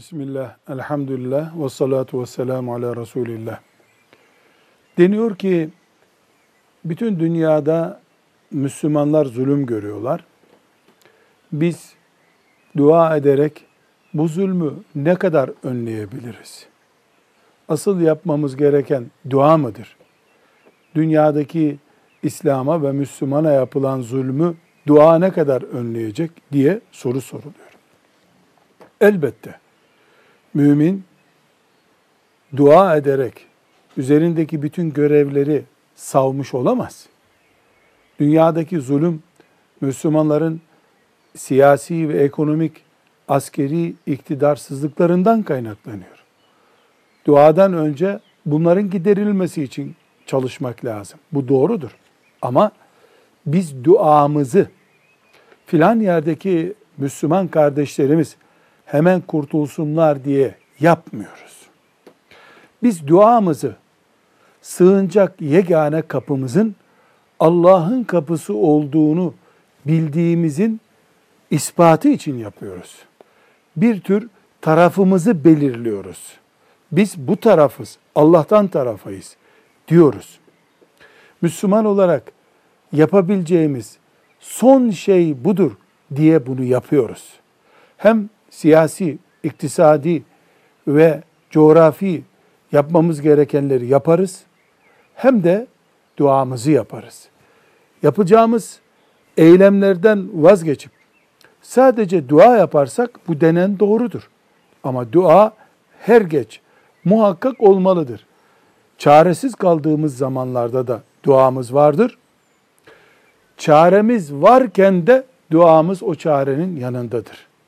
Bismillah, elhamdülillah ve salatu ve selamu ala Resulillah. Deniyor ki bütün dünyada Müslümanlar zulüm görüyorlar. Biz dua ederek bu zulmü ne kadar önleyebiliriz? Asıl yapmamız gereken dua mıdır? Dünyadaki İslam'a ve Müslümana yapılan zulmü dua ne kadar önleyecek diye soru soruluyor. Elbette mümin dua ederek üzerindeki bütün görevleri savmış olamaz. Dünyadaki zulüm Müslümanların siyasi ve ekonomik askeri iktidarsızlıklarından kaynaklanıyor. Duadan önce bunların giderilmesi için çalışmak lazım. Bu doğrudur. Ama biz duamızı filan yerdeki Müslüman kardeşlerimiz hemen kurtulsunlar diye yapmıyoruz. Biz duamızı sığınacak yegane kapımızın Allah'ın kapısı olduğunu bildiğimizin ispatı için yapıyoruz. Bir tür tarafımızı belirliyoruz. Biz bu tarafız, Allah'tan tarafayız diyoruz. Müslüman olarak yapabileceğimiz son şey budur diye bunu yapıyoruz. Hem siyasi, iktisadi ve coğrafi yapmamız gerekenleri yaparız. Hem de duamızı yaparız. Yapacağımız eylemlerden vazgeçip sadece dua yaparsak bu denen doğrudur. Ama dua her geç muhakkak olmalıdır. Çaresiz kaldığımız zamanlarda da duamız vardır. Çaremiz varken de duamız o çarenin yanındadır.